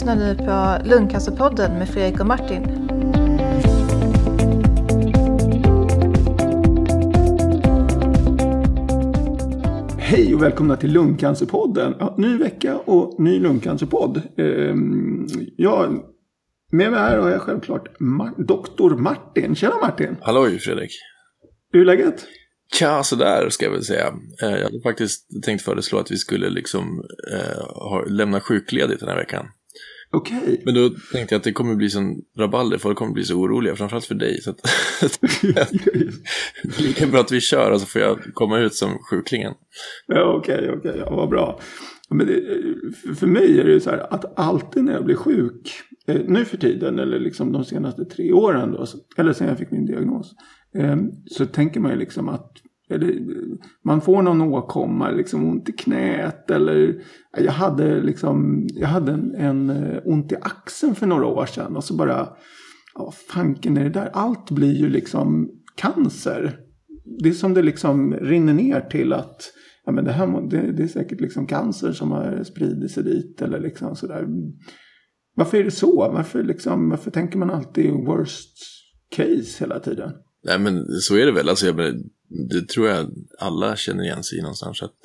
lyssnar nu på Lungcancerpodden med Fredrik och Martin. Hej och välkomna till Lungcancerpodden. Ja, ny vecka och ny lungcancerpodd. Ehm, ja, med mig här har jag självklart Mar- Doktor Martin. Tjena Martin! Halloj Fredrik. Hur är läget? Tja, sådär ska jag väl säga. Eh, Jag hade faktiskt tänkt föreslå att vi skulle liksom eh, ha, lämna sjukledigt den här veckan. Okej. Men då tänkte jag att det kommer bli sån rabalder, folk kommer bli så oroliga, framförallt för dig. Så att det är lika bra att vi kör så får jag komma ut som sjuklingen. ja, okej, okej. Ja, vad bra. Men det, för mig är det ju så här att alltid när jag blir sjuk, eh, nu för tiden eller liksom de senaste tre åren då, eller sen jag fick min diagnos, eh, så tänker man ju liksom att eller, man får någon åkomma, liksom ont i knät eller jag hade liksom, jag hade en, en eh, ont i axeln för några år sedan och så bara, ja vad fanken är det där? Allt blir ju liksom cancer. Det är som det liksom rinner ner till att ja, men det, här, det, det är säkert liksom cancer som har spridit sig dit eller liksom sådär. Varför är det så? Varför, liksom, varför tänker man alltid worst case hela tiden? Nej men så är det väl, alltså, jag, menar, det tror jag alla känner igen sig i någonstans. Att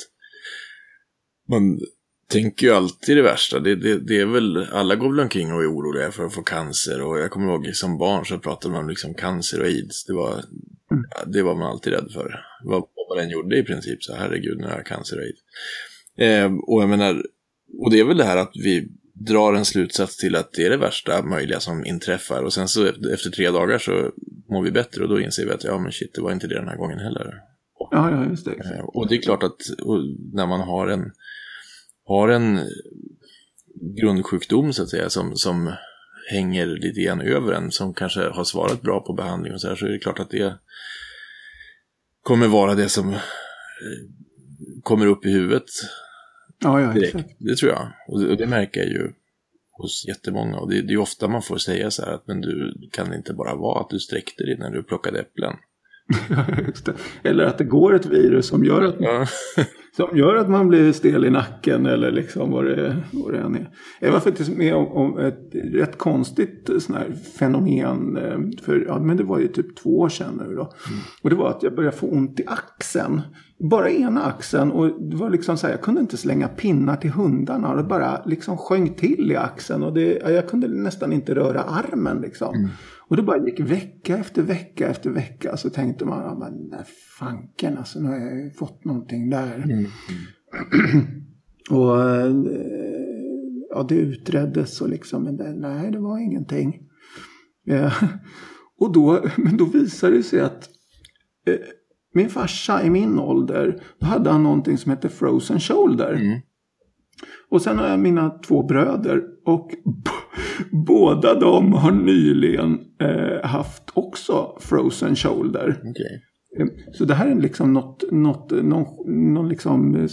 man tänker ju alltid det värsta. Det, det, det är väl, alla går väl omkring och är oroliga för att få cancer. Och jag kommer ihåg som barn så pratade man om liksom cancer och aids. Det var, ja, det var man alltid rädd för. Vad, vad man än gjorde i princip, så herregud nu har jag cancer och aids. Eh, och jag menar, och det är väl det här att vi drar en slutsats till att det är det värsta möjliga som inträffar. Och sen så efter tre dagar så mår vi bättre och då inser vi att ja men shit, det var inte det den här gången heller. Ja, ja, just det. Eh, Och det är klart att när man har en, har en grundsjukdom så att säga som, som hänger lite grann över en, som kanske har svarat bra på behandling och så här, så är det klart att det kommer vara det som eh, kommer upp i huvudet Ja, ja, direkt. exakt. Det tror jag. Och det, och det märker jag ju hos jättemånga. Och det, det är ofta man får säga så här att men du kan inte bara vara att du sträckte dig när du plockade äpplen. Eller att det går ett virus som gör att, Ja. som gör att man blir stel i nacken eller liksom vad det, vad det än är. Jag var faktiskt med om, om ett rätt konstigt sån fenomen. eh, För, ja, men det var ju typ två år sedan nu då. Och det var att jag började få ont i axeln. Bara ena axeln. Och det var liksom så här, jag kunde inte slänga pinnar till hundarna. Och det bara liksom sjöng till i axeln. Och det, ja, jag kunde nästan inte röra armen liksom. Och det bara gick vecka efter vecka efter vecka. Så tänkte man, ja, men fanken alltså, nu har jag ju fått någonting där. Och eh, ja, det utreddes och liksom, men det, nej, det var ingenting. Eh, och då, men då visade det sig att eh, min farsa i min ålder, då hade han någonting som heter frozen shoulder. Mm. Och sen har jag mina två bröder och båda de har nyligen eh, haft också frozen shoulder. Okej. Eh, så det här är liksom något, något, någon, någon liksom eh,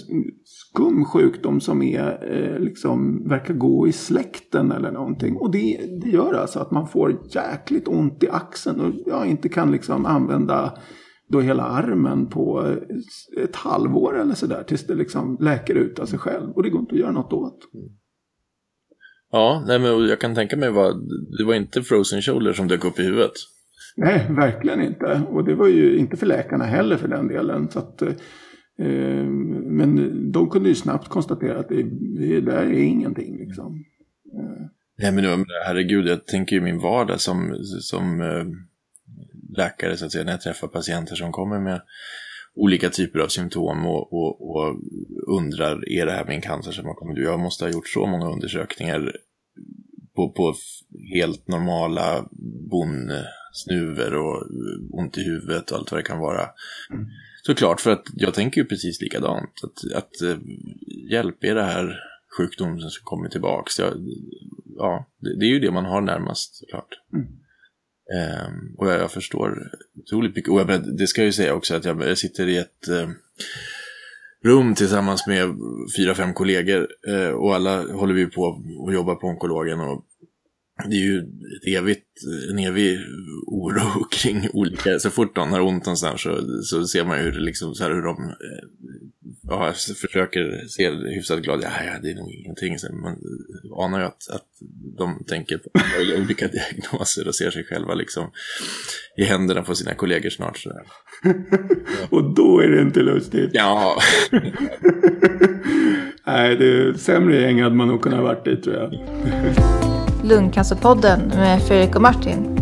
skum sjukdom som är, eh, liksom, verkar gå i släkten eller någonting. Och det, det gör alltså att man får jäkligt ont i axeln och jag inte kan liksom använda då hela armen på ett halvår eller sådär tills det liksom läker ut av sig själv. Och det går inte att göra något åt. Ja, nej men jag kan tänka mig vad, det var inte frozen shoulder som dök upp i huvudet. Nej, verkligen inte. Och det var ju inte för läkarna heller för den delen. Så att, eh, men de kunde ju snabbt konstatera att det, det där är ingenting. Liksom. Nej men herregud, jag tänker ju min vardag som, som eh, läkare så att säga, när jag träffar patienter som kommer med olika typer av symptom och, och, och undrar, är det här min cancer som har kommit? Jag måste ha gjort så många undersökningar på, på helt normala bondsnuvor och ont i huvudet och allt vad det kan vara. Såklart, för att jag tänker ju precis likadant. Att, att eh, hjälp, är det här sjukdomen som kommer tillbaks? Jag, ja, det, det är ju det man har närmast såklart. Mm. Ehm, och jag, jag förstår otroligt mycket. Och jag, det ska jag ju säga också att jag, jag sitter i ett eh, rum tillsammans med fyra, fem kollegor eh, och alla håller vi på och jobbar på onkologen. Och det är ju ett evigt, en evig oro kring olika, så fort någon har ont någonstans så, så ser man ju liksom, så här, hur de eh, ja, försöker se hyfsat glada, ja, ja, det är nog ingenting. Så man anar ju att, att de tänker på olika diagnoser och ser sig själva liksom i händerna på sina kollegor snart. Så och då är det inte lustigt. Ja. Nej, det är sämre gäng hade man nog kunnat varit i tror jag. Lungcancerpodden med Fredrik och Martin.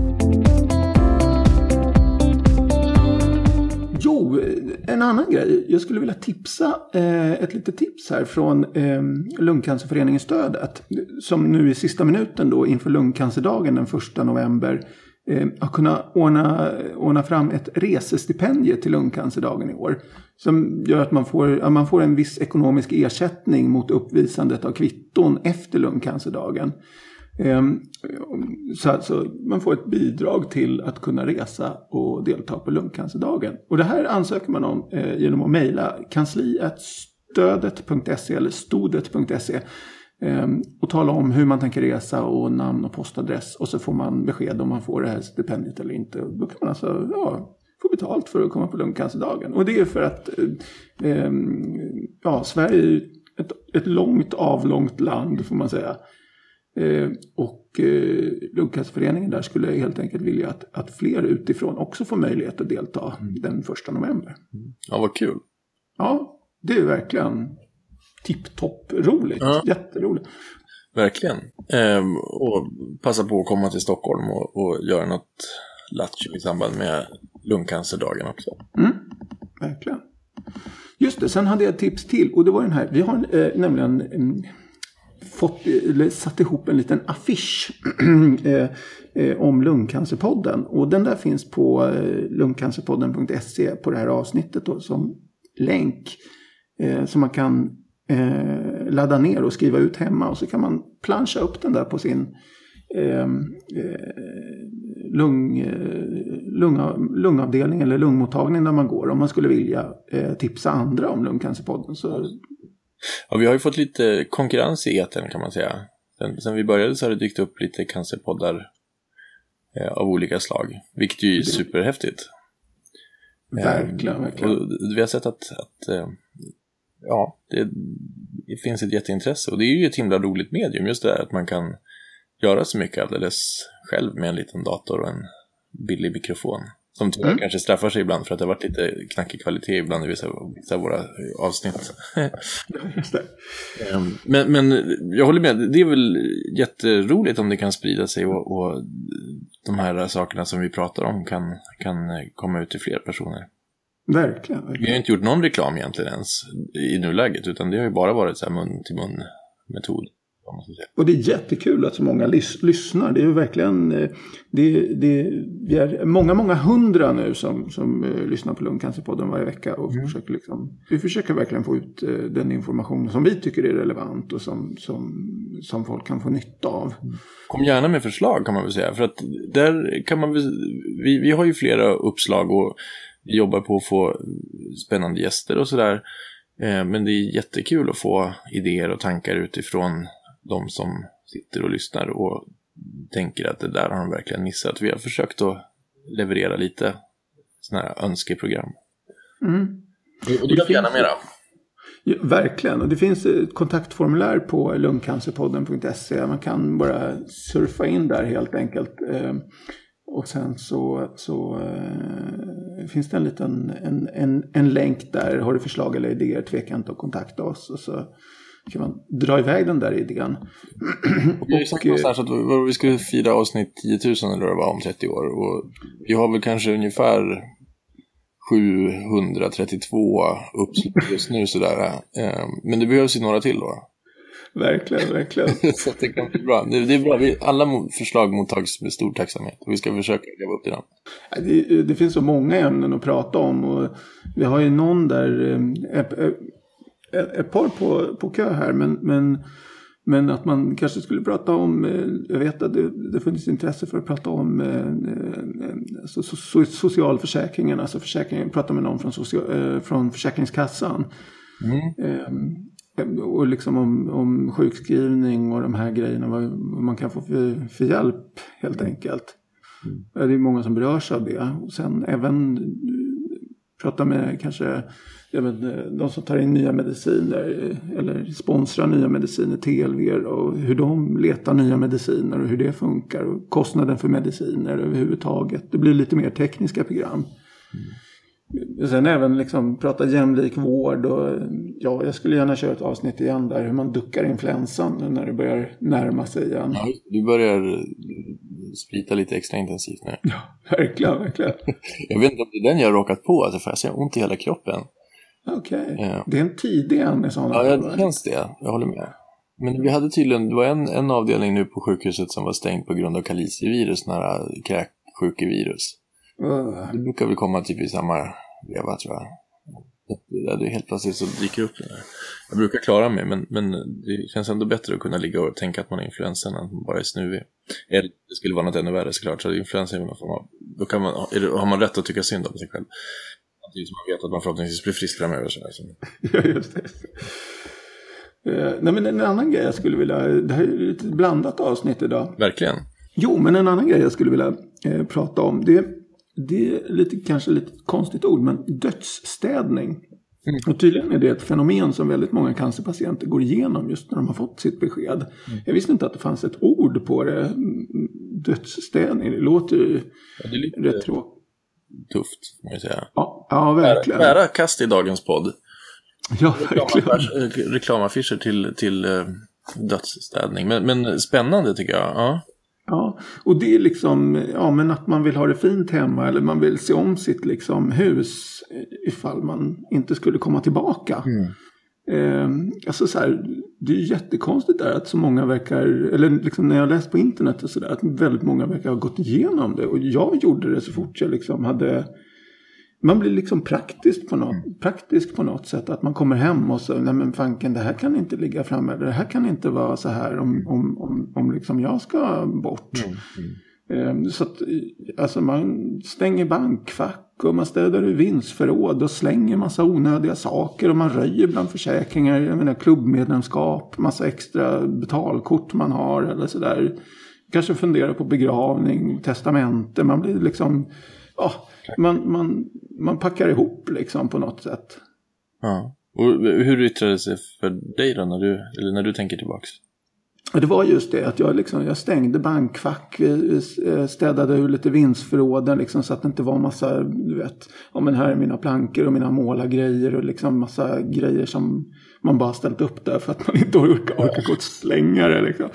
Jo, en annan grej. Jag skulle vilja tipsa eh, ett litet tips här från eh, Lungcancerföreningen Stödet. Som nu i sista minuten då inför lungcancerdagen den 1 november eh, har kunnat ordna, ordna fram ett resestipendie till lungcancerdagen i år. Som gör att man får, att man får en viss ekonomisk ersättning mot uppvisandet av kvitton efter lungcancerdagen. Ehm, så alltså, man får ett bidrag till att kunna resa och delta på lungcancerdagen. Och det här ansöker man om eh, genom att mejla kanslietstödet.se eller stodet.se ehm, och tala om hur man tänker resa och namn och postadress. Och så får man besked om man får det här stipendiet eller inte. Då kan man alltså ja, få betalt för att komma på lungcancerdagen. Och det är för att eh, ehm, ja, Sverige är ett, ett långt avlångt land får man säga. Eh, och eh, Lungcancerföreningen där skulle helt enkelt vilja att, att fler utifrån också får möjlighet att delta mm. den första november. Ja, vad kul. Ja, det är verkligen tipptopp roligt. Ja. Jätteroligt. Verkligen. Ehm, och passa på att komma till Stockholm och, och göra något lattjo i samband med lungcancerdagen också. Mm, verkligen. Just det, sen hade jag ett tips till och det var den här. Vi har eh, nämligen fått, eller satt ihop en liten affisch eh, eh, om Lungcancerpodden. Och den där finns på eh, lungcancerpodden.se på det här avsnittet då, som länk. Eh, som man kan eh, ladda ner och skriva ut hemma. Och så kan man planscha upp den där på sin eh, eh lung, eh, lunga, lungavdelning eller lungmottagning där man går. Om man skulle vilja eh, tipsa andra om Lungcancerpodden. Så Ja, vi har ju fått lite konkurrens i eten kan man säga. Sen, sen vi började så har det dykt upp lite cancerpoddar eh, av olika slag, vilket ju är superhäftigt. Verkligen, eh, verkligen. Och vi har sett att, att eh, ja, det, det, finns ett jätteintresse och det är ju ett himla roligt medium, just det där att man kan göra så mycket alldeles själv med en liten dator och en billig mikrofon. Som tyvärr mm. kanske straffar sig ibland för att det har varit lite knackig kvalitet ibland i vissa, vissa av våra avsnitt. Ehm, men, men jag håller med, det är väl jätteroligt om det kan sprida sig och, och de här sakerna som vi pratar om kan, kan komma ut till fler personer. Verkligen, verkligen. Vi har inte gjort någon reklam egentligen ens i nuläget utan det har ju bara varit så här mun till mun metod. Och det är jättekul att så många lys lyssnar. Det är verkligen eh, det, det, vi är många, många hundra nu som, som uh, lyssnar på Lungcancerpodden varje vecka. Och mm. försöker liksom, vi försöker verkligen få ut uh, den information som vi tycker är relevant och som, som, som folk kan få nytta av. Mm. Kom gärna med förslag kan man väl säga. För att där kan man väl, vi, vi har ju flera uppslag och jobbar på att få spännande gäster och sådär. Men det är jättekul att få idéer och tankar utifrån de som sitter och lyssnar och tänker att det där har de verkligen missat. Vi har försökt att leverera lite sådana här önskeprogram. Mm. Och det gör vi gärna mera. Ja, verkligen, och det finns ett kontaktformulär på lungcancerpodden.se. Man kan bara surfa in där helt enkelt. Ehm, och sen så, så äh, finns det en liten en, en, en länk där. Har du förslag eller idéer, tveka inte att kontakta oss. Och så kan man dra iväg den där idén. Ju sagt någonstans att vi skulle fira avsnitt 10 000 eller vad om 30 år. Och vi har väl kanske ungefär 732 uppslag just nu sådär. Eh, men det behövs ju några till då. Verkligen, verkligen. Så det kan bli bra. Det, är bra. Vi, alla förslag mottags med stor tacksamhet. Och vi ska försöka leva upp till den. Det, det, finns så många ämnen att prata om. Och vi har ju någon där, eh, ett par på, på kö här. Men, men, men att man kanske skulle prata om, eh, jag vet att det, det funnits intresse för att prata om eh, eh, alltså, so, socialförsäkringen, alltså försäkringen, prata med någon från, social, från Försäkringskassan. Mm. Och liksom om, om sjukskrivning och de här grejerna, vad man kan få för, för hjälp helt enkelt. Mm. Det är många som berörs av det. Och sen även prata med kanske jag vet, de som tar in nya mediciner eller sponsrar nya mediciner, TLV och hur de letar nya mediciner och hur det funkar och kostnaden för mediciner överhuvudtaget. Det blir lite mer tekniska program. Mm. Sen även liksom prata jämlik vård och ja, jag skulle gärna köra ett avsnitt igen där hur man duckar influensan nu när det börjar närma sig igen. Ja, du börjar sprita lite extra intensivt nu. Ja, verkligen, verkligen. jag vet inte om det är den jag har råkat på, alltså, för jag ser ont i hela kroppen. Okej, okay. ja. det är en tidig en i sådana fall. Ja, det känns det. Jag håller med. Men vi hade tydligen, det var en, en avdelning nu på sjukhuset som var stängd på grund av kalicivirus, nära kräksjukevirus. Uh. Det brukar väl komma typ i samma veva tror jag. Det, det, helt plötsligt så dyker upp det där. Jag brukar klara mig men, men det känns ändå bättre att kunna ligga och tänka att man är influensa än att man bara är snuvig. Eller det skulle vara något ännu värre såklart, så influensa är någon form av, då kan man, det, har man rätt att tycka synd om sig själv. Samtidigt som man vet att man förhoppningsvis blir frisk framöver. Så ja, just det. Uh, nej, men en annan grej jag skulle vilja, det här är ett blandat avsnitt idag. Verkligen. Jo, men en annan grej jag skulle vilja eh, prata om, det det är lite, kanske lite konstigt ord, men dödsstädning. Mm. Och tydligen är det ett fenomen som väldigt många cancerpatienter går igenom just när de har fått sitt besked. Mm. Jag visste inte att det fanns ett ord på det. Dödsstädning, det låter ju ja, det lite rätt tråkigt. Tufft, får man säga. Ja, ja verkligen. Nära kast i dagens podd. Ja, verkligen. Reklamaffischer till, till uh, dödsstädning. Men, men spännande tycker jag. Ja. Ja, och det är liksom, ja men att man vill ha det fint hemma eller man vill se om sitt liksom hus ifall man inte skulle komma tillbaka. Mm. Eh, alltså så här, det är ju jättekonstigt där att så många verkar, eller liksom när jag läst på internet och sådär, att väldigt många verkar ha gått igenom det. Och jag gjorde det så fort jag liksom hade man blir liksom praktisk på, något, mm. praktisk på något sätt. Att man kommer hem och så, nej men fanken det här kan inte ligga framme. Det här kan inte vara så här om, om, om, om liksom jag ska bort. Mm. Mm. Så att alltså man stänger bankfack och man städar ur vinstförråd och slänger massa onödiga saker och man röjer bland försäkringar. Jag menar klubbmedlemskap, massa extra betalkort man har eller sådär. Kanske funderar på begravning, testamente. Man blir liksom, ja, man, man, man packar ihop liksom på något sätt. Ja. Och hur yttrade det sig för dig då när du, eller när du tänker tillbaks? Det var just det att jag, liksom, jag stängde bankfack, eh, eh, städade ur lite vinstförråden liksom, så att det inte var massa, du vet, ja men här är mina plankor och mina målargrejer och liksom massa grejer som man bara ställt upp där för att man inte orkar, orkar gå och slänga det. Liksom.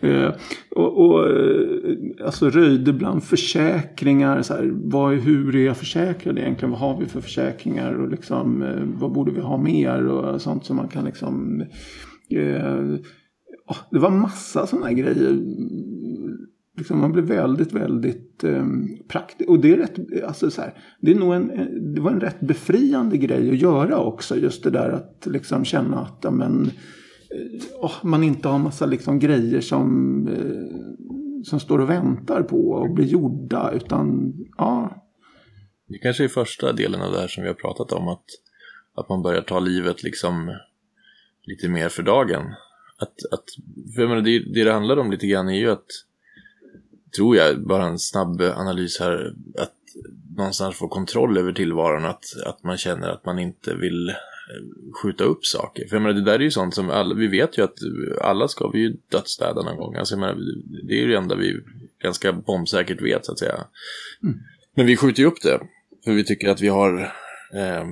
Eh, och, och eh, alltså röjde bland försäkringar. Så här, vad, hur är jag försäkrad egentligen? Vad har vi för försäkringar? Och liksom, vad borde vi ha mer? Och sånt som man kan liksom... Eh, det var massa sådana här grejer liksom, man blir väldigt, väldigt eh, praktisk. Och det är rätt, alltså så här, det är nog en, det var en rätt befriande grej att göra också. Just det där att liksom känna att, amen, oh, eh, man inte har massa liksom grejer som, eh, som står och väntar på att bli gjorda. Utan, ja. Det kanske är första delen av det här som vi har pratat om. Att, att man börjar ta livet liksom lite mer för dagen. Att, att, för jag menar, det, det det handlar om lite grann är ju att tror jag, bara en snabb analys här, att någonstans få kontroll över tillvaron, att, att man känner att man inte vill eh, skjuta upp saker. För jag menar, det där är ju sånt som alla, vi vet ju att alla ska vi ju dödsstäda någon gång. Alltså, jag menar, det är ju det enda vi ganska bombsäkert vet så att säga. Mm. Men vi skjuter ju upp det, för vi tycker att vi har eh,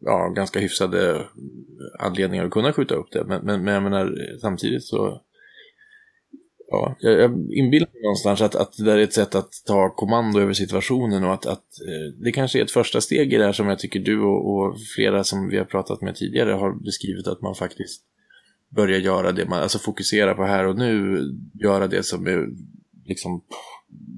ja, ganska hyfsade eh, anledningar att kunna skjuta upp det. Men, men, men jag menar, samtidigt så ja, jag, jag inbillar mig någonstans att, att det där är ett sätt att ta kommando över situationen och att, att eh, det kanske är ett första steg i det här som jag tycker du och, och, flera som vi har pratat med tidigare har beskrivit att man faktiskt börjar göra det, man, alltså fokusera på här och nu, göra det som är liksom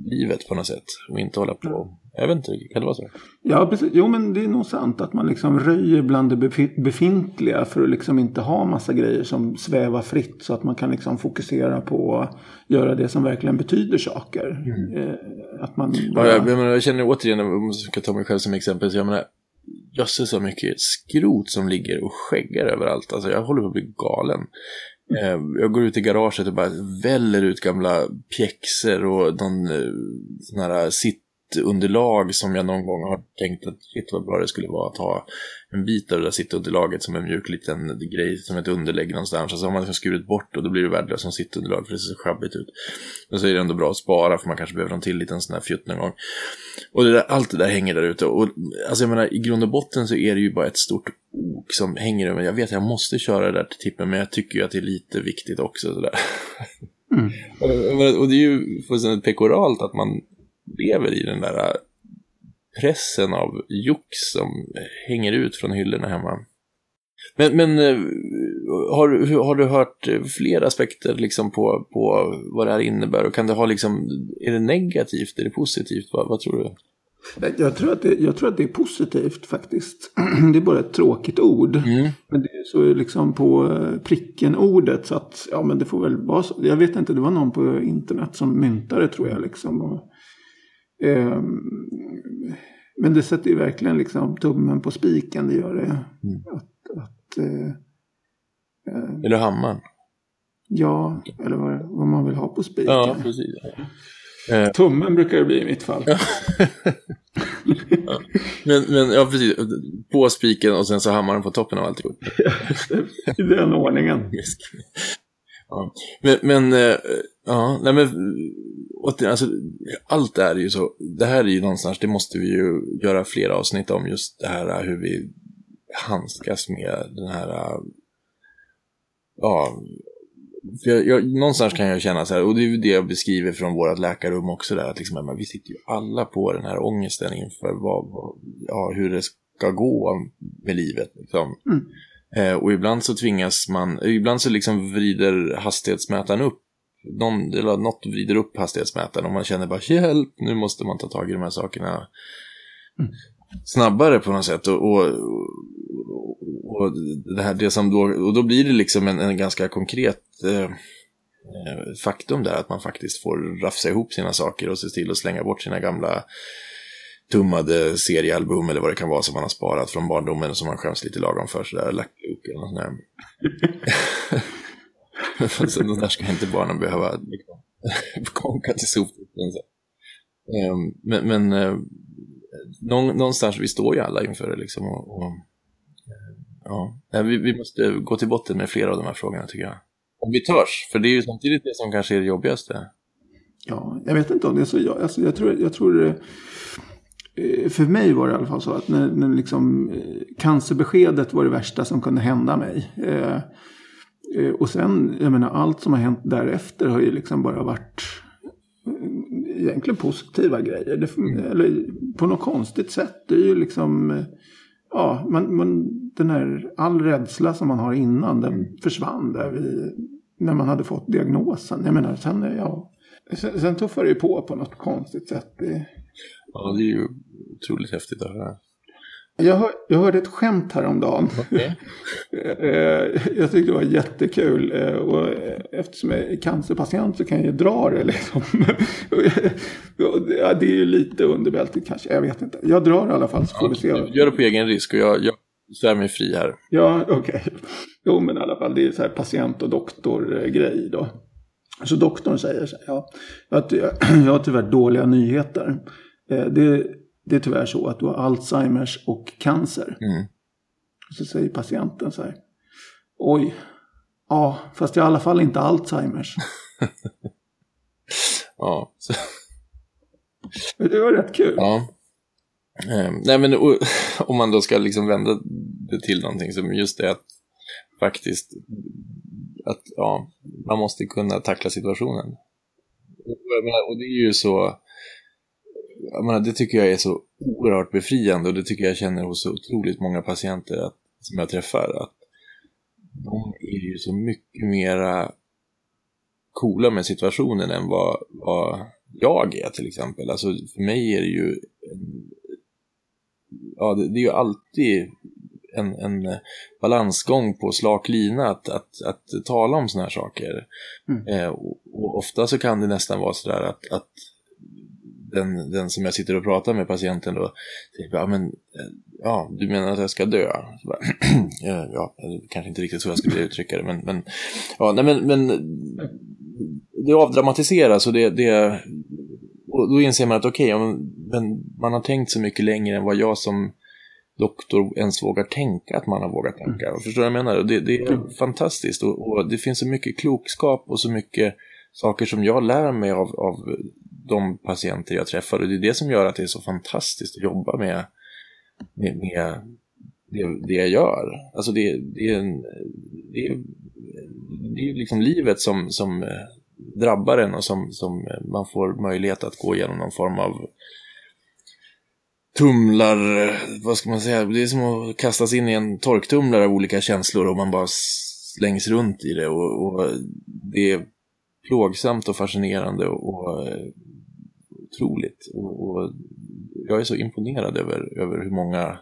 livet på något sätt och inte hålla på jag vet inte, kan det vara så? Ja, precis. Jo, men det är nog sant att man liksom röjer bland det befintliga för att liksom inte ha massa grejer som svävar fritt så att man kan liksom fokusera på att göra det som verkligen betyder saker. Mm. Eh, att man bara... ja, jag, menar, jag känner återigen, om jag ska ta mig själv som exempel, så jag menar, jag ser så mycket skrot som ligger och skäggar överallt. Alltså jag håller på att bli galen. Mm. Jag går ut i garaget och bara väller ut gamla pjäxor och någon eh, sån här sitt sittunderlag som jag någon gång har tänkt att shit vad bra det skulle vara att ha en bit av det där sittunderlaget som en mjuk liten grej som ett underlägg någonstans. Och så har man liksom skurit bort och då blir det värdelöst som sittunderlag för det ser så sjabbigt ut. Men så är det ändå bra att spara för man kanske behöver en till liten sån här fjutt någon gång. Och det där, allt det där hänger där ute. Och alltså jag menar, i grund och botten så är det ju bara ett stort ok som hänger över. Jag vet att jag måste köra det där till tippen men jag tycker ju att det är lite viktigt också. Sådär. Mm. och det är ju fullständigt pekoralt att man lever i den där pressen av jox som hänger ut från hyllorna hemma. Men, men eh, har, har du hört fler aspekter liksom på, på vad det här innebär? Och kan det ha liksom, är det negativt, är det positivt? Vad, vad tror du? Jag tror, att det, jag tror att det är positivt faktiskt. Det är bara ett tråkigt ord. Mm. Men det är så liksom på eh, pricken ordet. Så att ja men det får väl vara så. Jag vet inte, det var någon på internet som myntade tror jag. Liksom. Och, eh, men det sätter ju verkligen liksom tummen på spiken. Det gör det. Mm. Att, att, eh, eh, eller hammaren. Ja, eller vad, vad, man vill ha på spiken. Ja, precis. Eh. Tummen brukar det bli i mitt fall. ja. Men, men ja, precis. På spiken och sen så hammaren på toppen av alltihop. I den ordningen ja. Men, men eh, ja, nej men återigen, alltså, allt det här är ju så, det här är ju någonstans, det måste vi ju göra fler avsnitt om just det här eh, hur vi handskas med den här, eh, ja, jag, jag, någonstans kan jag känna så här, och det är ju det jag beskriver från vårt läkarrum också där, att liksom, men vi sitter ju alla på den här ångesten inför vad, vad, ja, hur det ska gå med livet. Liksom. Mm. Eh, och ibland så tvingas man, ibland så liksom vrider hastighetsmätaren upp någon, eller något vrider upp hastighetsmätaren och man känner bara hjälp, nu måste man ta tag i de här sakerna mm. snabbare på något sätt. Och, och, och, det här, det som då, och då blir det liksom en, en ganska konkret eh, eh, faktum där att man faktiskt får rafsa ihop sina saker och se till att slänga bort sina gamla tummade seriealbum eller vad det kan vara som man har sparat från barndomen som man skäms lite lagom för sådär, Lucky Luke eller något sånt där. så de där ska inte barnen behöva liksom, konka till soptippen. Um, men, men uh, någonstans, vi står ju alla inför det liksom. Och, och uh, ja, vi, vi måste gå till botten med flera av de här frågorna tycker jag. Om vi törs, för det är ju samtidigt det som kanske är det jobbigaste. Ja, jag vet inte om det är så. Jag, alltså, jag tror, jag tror eh, för mig var det i alla fall så att när, när liksom, cancerbeskedet var det värsta som kunde hända mig. Eh, Eh, och sen, jag menar allt som har hänt därefter har ju liksom bara varit eh, egentligen positiva grejer. Det, mm. Eller på något konstigt sätt. Det är ju liksom, eh, ja, man, man, den här, all rädsla som man har innan den mm. försvann där vid, när man hade fått diagnosen. Jag menar, sen, ja, sen, sen tuffar det ju på på något konstigt sätt. Det, ja, det är ju otroligt häftigt att höra. Jag, hör, jag hörde ett skämt häromdagen. Okay. Eh, jag tyckte det var jättekul. Eh, och eftersom jag är cancerpatient så kan jag ju dra det liksom. det är ju lite underbältigt kanske. Jag vet inte. Jag drar i alla fall så får vi se. Gör det på egen risk och jag, jag svär mig fri här. Ja, okej. Okay. Jo, men i alla fall det är så här patient och doktor-grej då. Så doktorn säger så här. Ja, att jag, jag har tyvärr dåliga nyheter. Eh, det det är tyvärr så att du har Alzheimers och cancer. Mm. Så säger patienten så här. Oj, ja, fast jag har i alla fall inte Alzheimers. ja. Så. Det var rätt kul. Ja. Um, nej men och, om man då ska liksom vända det till någonting som just det att faktiskt att ja, man måste kunna tackla situationen. Och, och det är ju så jag menar, det tycker jag är så oerhört befriande och det tycker jag känner hos så otroligt många patienter att, som jag träffar. Att de är ju så mycket mera coola med situationen än vad, vad jag är till exempel. Alltså för mig är det ju en, ja, det, det, är ju alltid en, en balansgång på slak lina att, att, att tala om sådana här saker. Mm. Eh, och, och, ofta så kan det nästan vara sådär att, att den, den som jag sitter och pratar med patienten då säger ja men ja, du menar att jag ska dö? Bara, ja, kanske inte riktigt så jag skulle uttrycka det, men, men ja, nej, men, men det avdramatiseras och det, det och då inser man att okej, okay, men man har tänkt så mycket längre än vad jag som doktor ens vågar tänka att man har vågat tänka. Mm. Förstår du vad jag menar? Det, det är mm. fantastiskt och, och, det finns så mycket klokskap och så mycket saker som jag lär mig av, av de patienter jag träffar. Och det är det som gör att det är så fantastiskt att jobba med, med, med det, det jag gör. Alltså det, det är, en, det är, det är liksom livet som, som eh, drabbar en och som, som eh, man får möjlighet att gå igenom någon form av tumlar, vad ska man säga, det är som att kastas in i en torktumlare av olika känslor och man bara slängs runt i det. Och, och det är plågsamt och fascinerande och, och eh, otroligt. Och, och, jag är så imponerad över, över hur många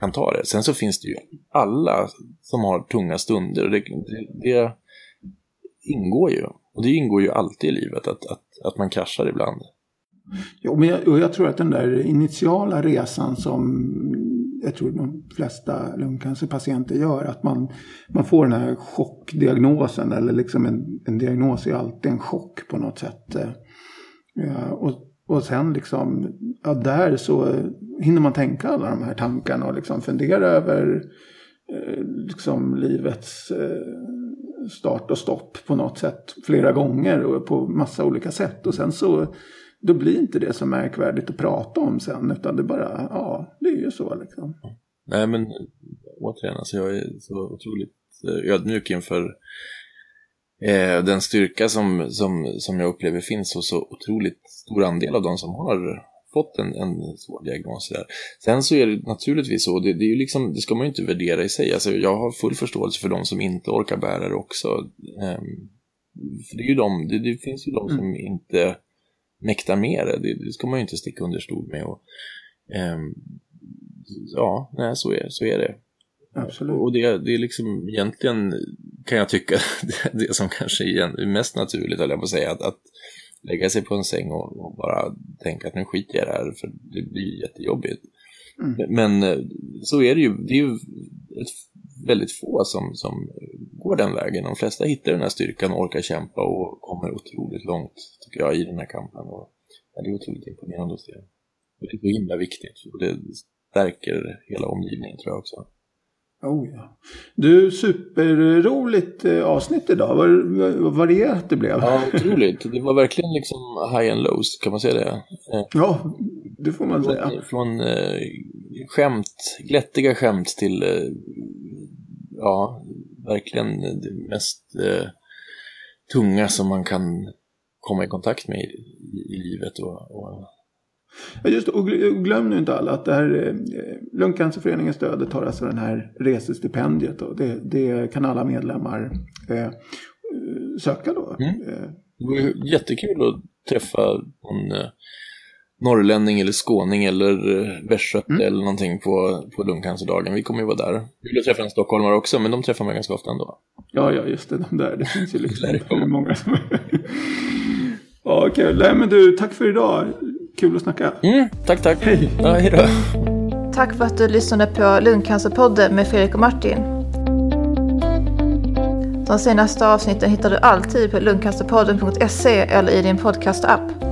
kan ta det. Sen så finns det ju alla som har tunga stunder och det, det, det ingår ju. Och det ingår ju alltid i livet att, att, att man kraschar ibland. Jo, men jag, och jag tror att den där initiala resan som jag tror de flesta lungcancerpatienter gör, att man, man får den här chockdiagnosen eller liksom en, en diagnos är alltid en chock på något sätt. Ja, och, och sen liksom, ja, där så hinner man tänka alla de här tankarna och liksom fundera över eh, liksom livets eh, start och stopp på något sätt flera gånger och på massa olika sätt. Och sen så då blir inte det så märkvärdigt att prata om sen utan det bara, ja, det är ju så liksom. Nej men återigen, alltså jag är så otroligt eh, ödmjuk inför eh, den styrka som, som, som jag upplever finns hos så otroligt stor andel av de som har fått en, en svår diagnos. Där. Sen så är det naturligtvis så, det, det, är ju liksom, det ska man ju inte värdera i sig. Alltså, jag har full förståelse för de som inte orkar bära det också. Um, för det, är ju de, det, det finns ju de som mm. inte mäktar med det. det. det. ska man ju inte sticka under stol med. Och, um, ja, nej, så är, så är det. Absolut. Och det, det är liksom egentligen, kan jag tycka, det, det som kanske är mest naturligt, höll jag på att säga, att, att lägga sig på en säng och, och, bara tänka att nu skiter jag i det här, för det blir jättejobbigt. Mm. Men eh, så är det ju, det är ju ett, väldigt få som, som går den vägen. De flesta hittar den här styrkan och orkar kämpa och kommer otroligt långt, tycker jag, i den här kampen. Och, ja, det är otroligt imponerande att se. Det är så himla viktigt, och det stärker hela omgivningen tror jag också. Oh, ja. Du, superroligt eh, avsnitt idag. Vad, varierat det blev. Ja, otroligt. Det var verkligen liksom high and lows, kan man säga det? Eh, ja, det får man från, säga. Från eh, skämt, glättiga skämt till, eh, ja, verkligen det mest eh, tunga som man kan komma i kontakt med i, i, i livet. Och, och Ja, just och glöm nu inte alla att det här eh, Lungcancerföreningens stödet har alltså den här resestipendiet. Och det, det kan alla medlemmar eh, söka då. Mm. Eh, det var jättekul att träffa en eh, norrlänning eller skåning eller västgöte mm. eller någonting på, på lungcancerdagen. Vi kommer ju vara där. Vi vill träffa en stockholmare också, men de träffar man ganska ofta ändå. Ja, ja, just det. De där. Det finns ju liksom hur många som Ja, kul. Nej, men du, tack för idag. Kul att snacka. Mm, tack, tack. Hej. Ja, hej då. Tack för att du lyssnade på Lungcancerpodden med Fredrik och Martin. De senaste avsnitten hittar du alltid på lungcancerpodden.se eller i din podcastapp.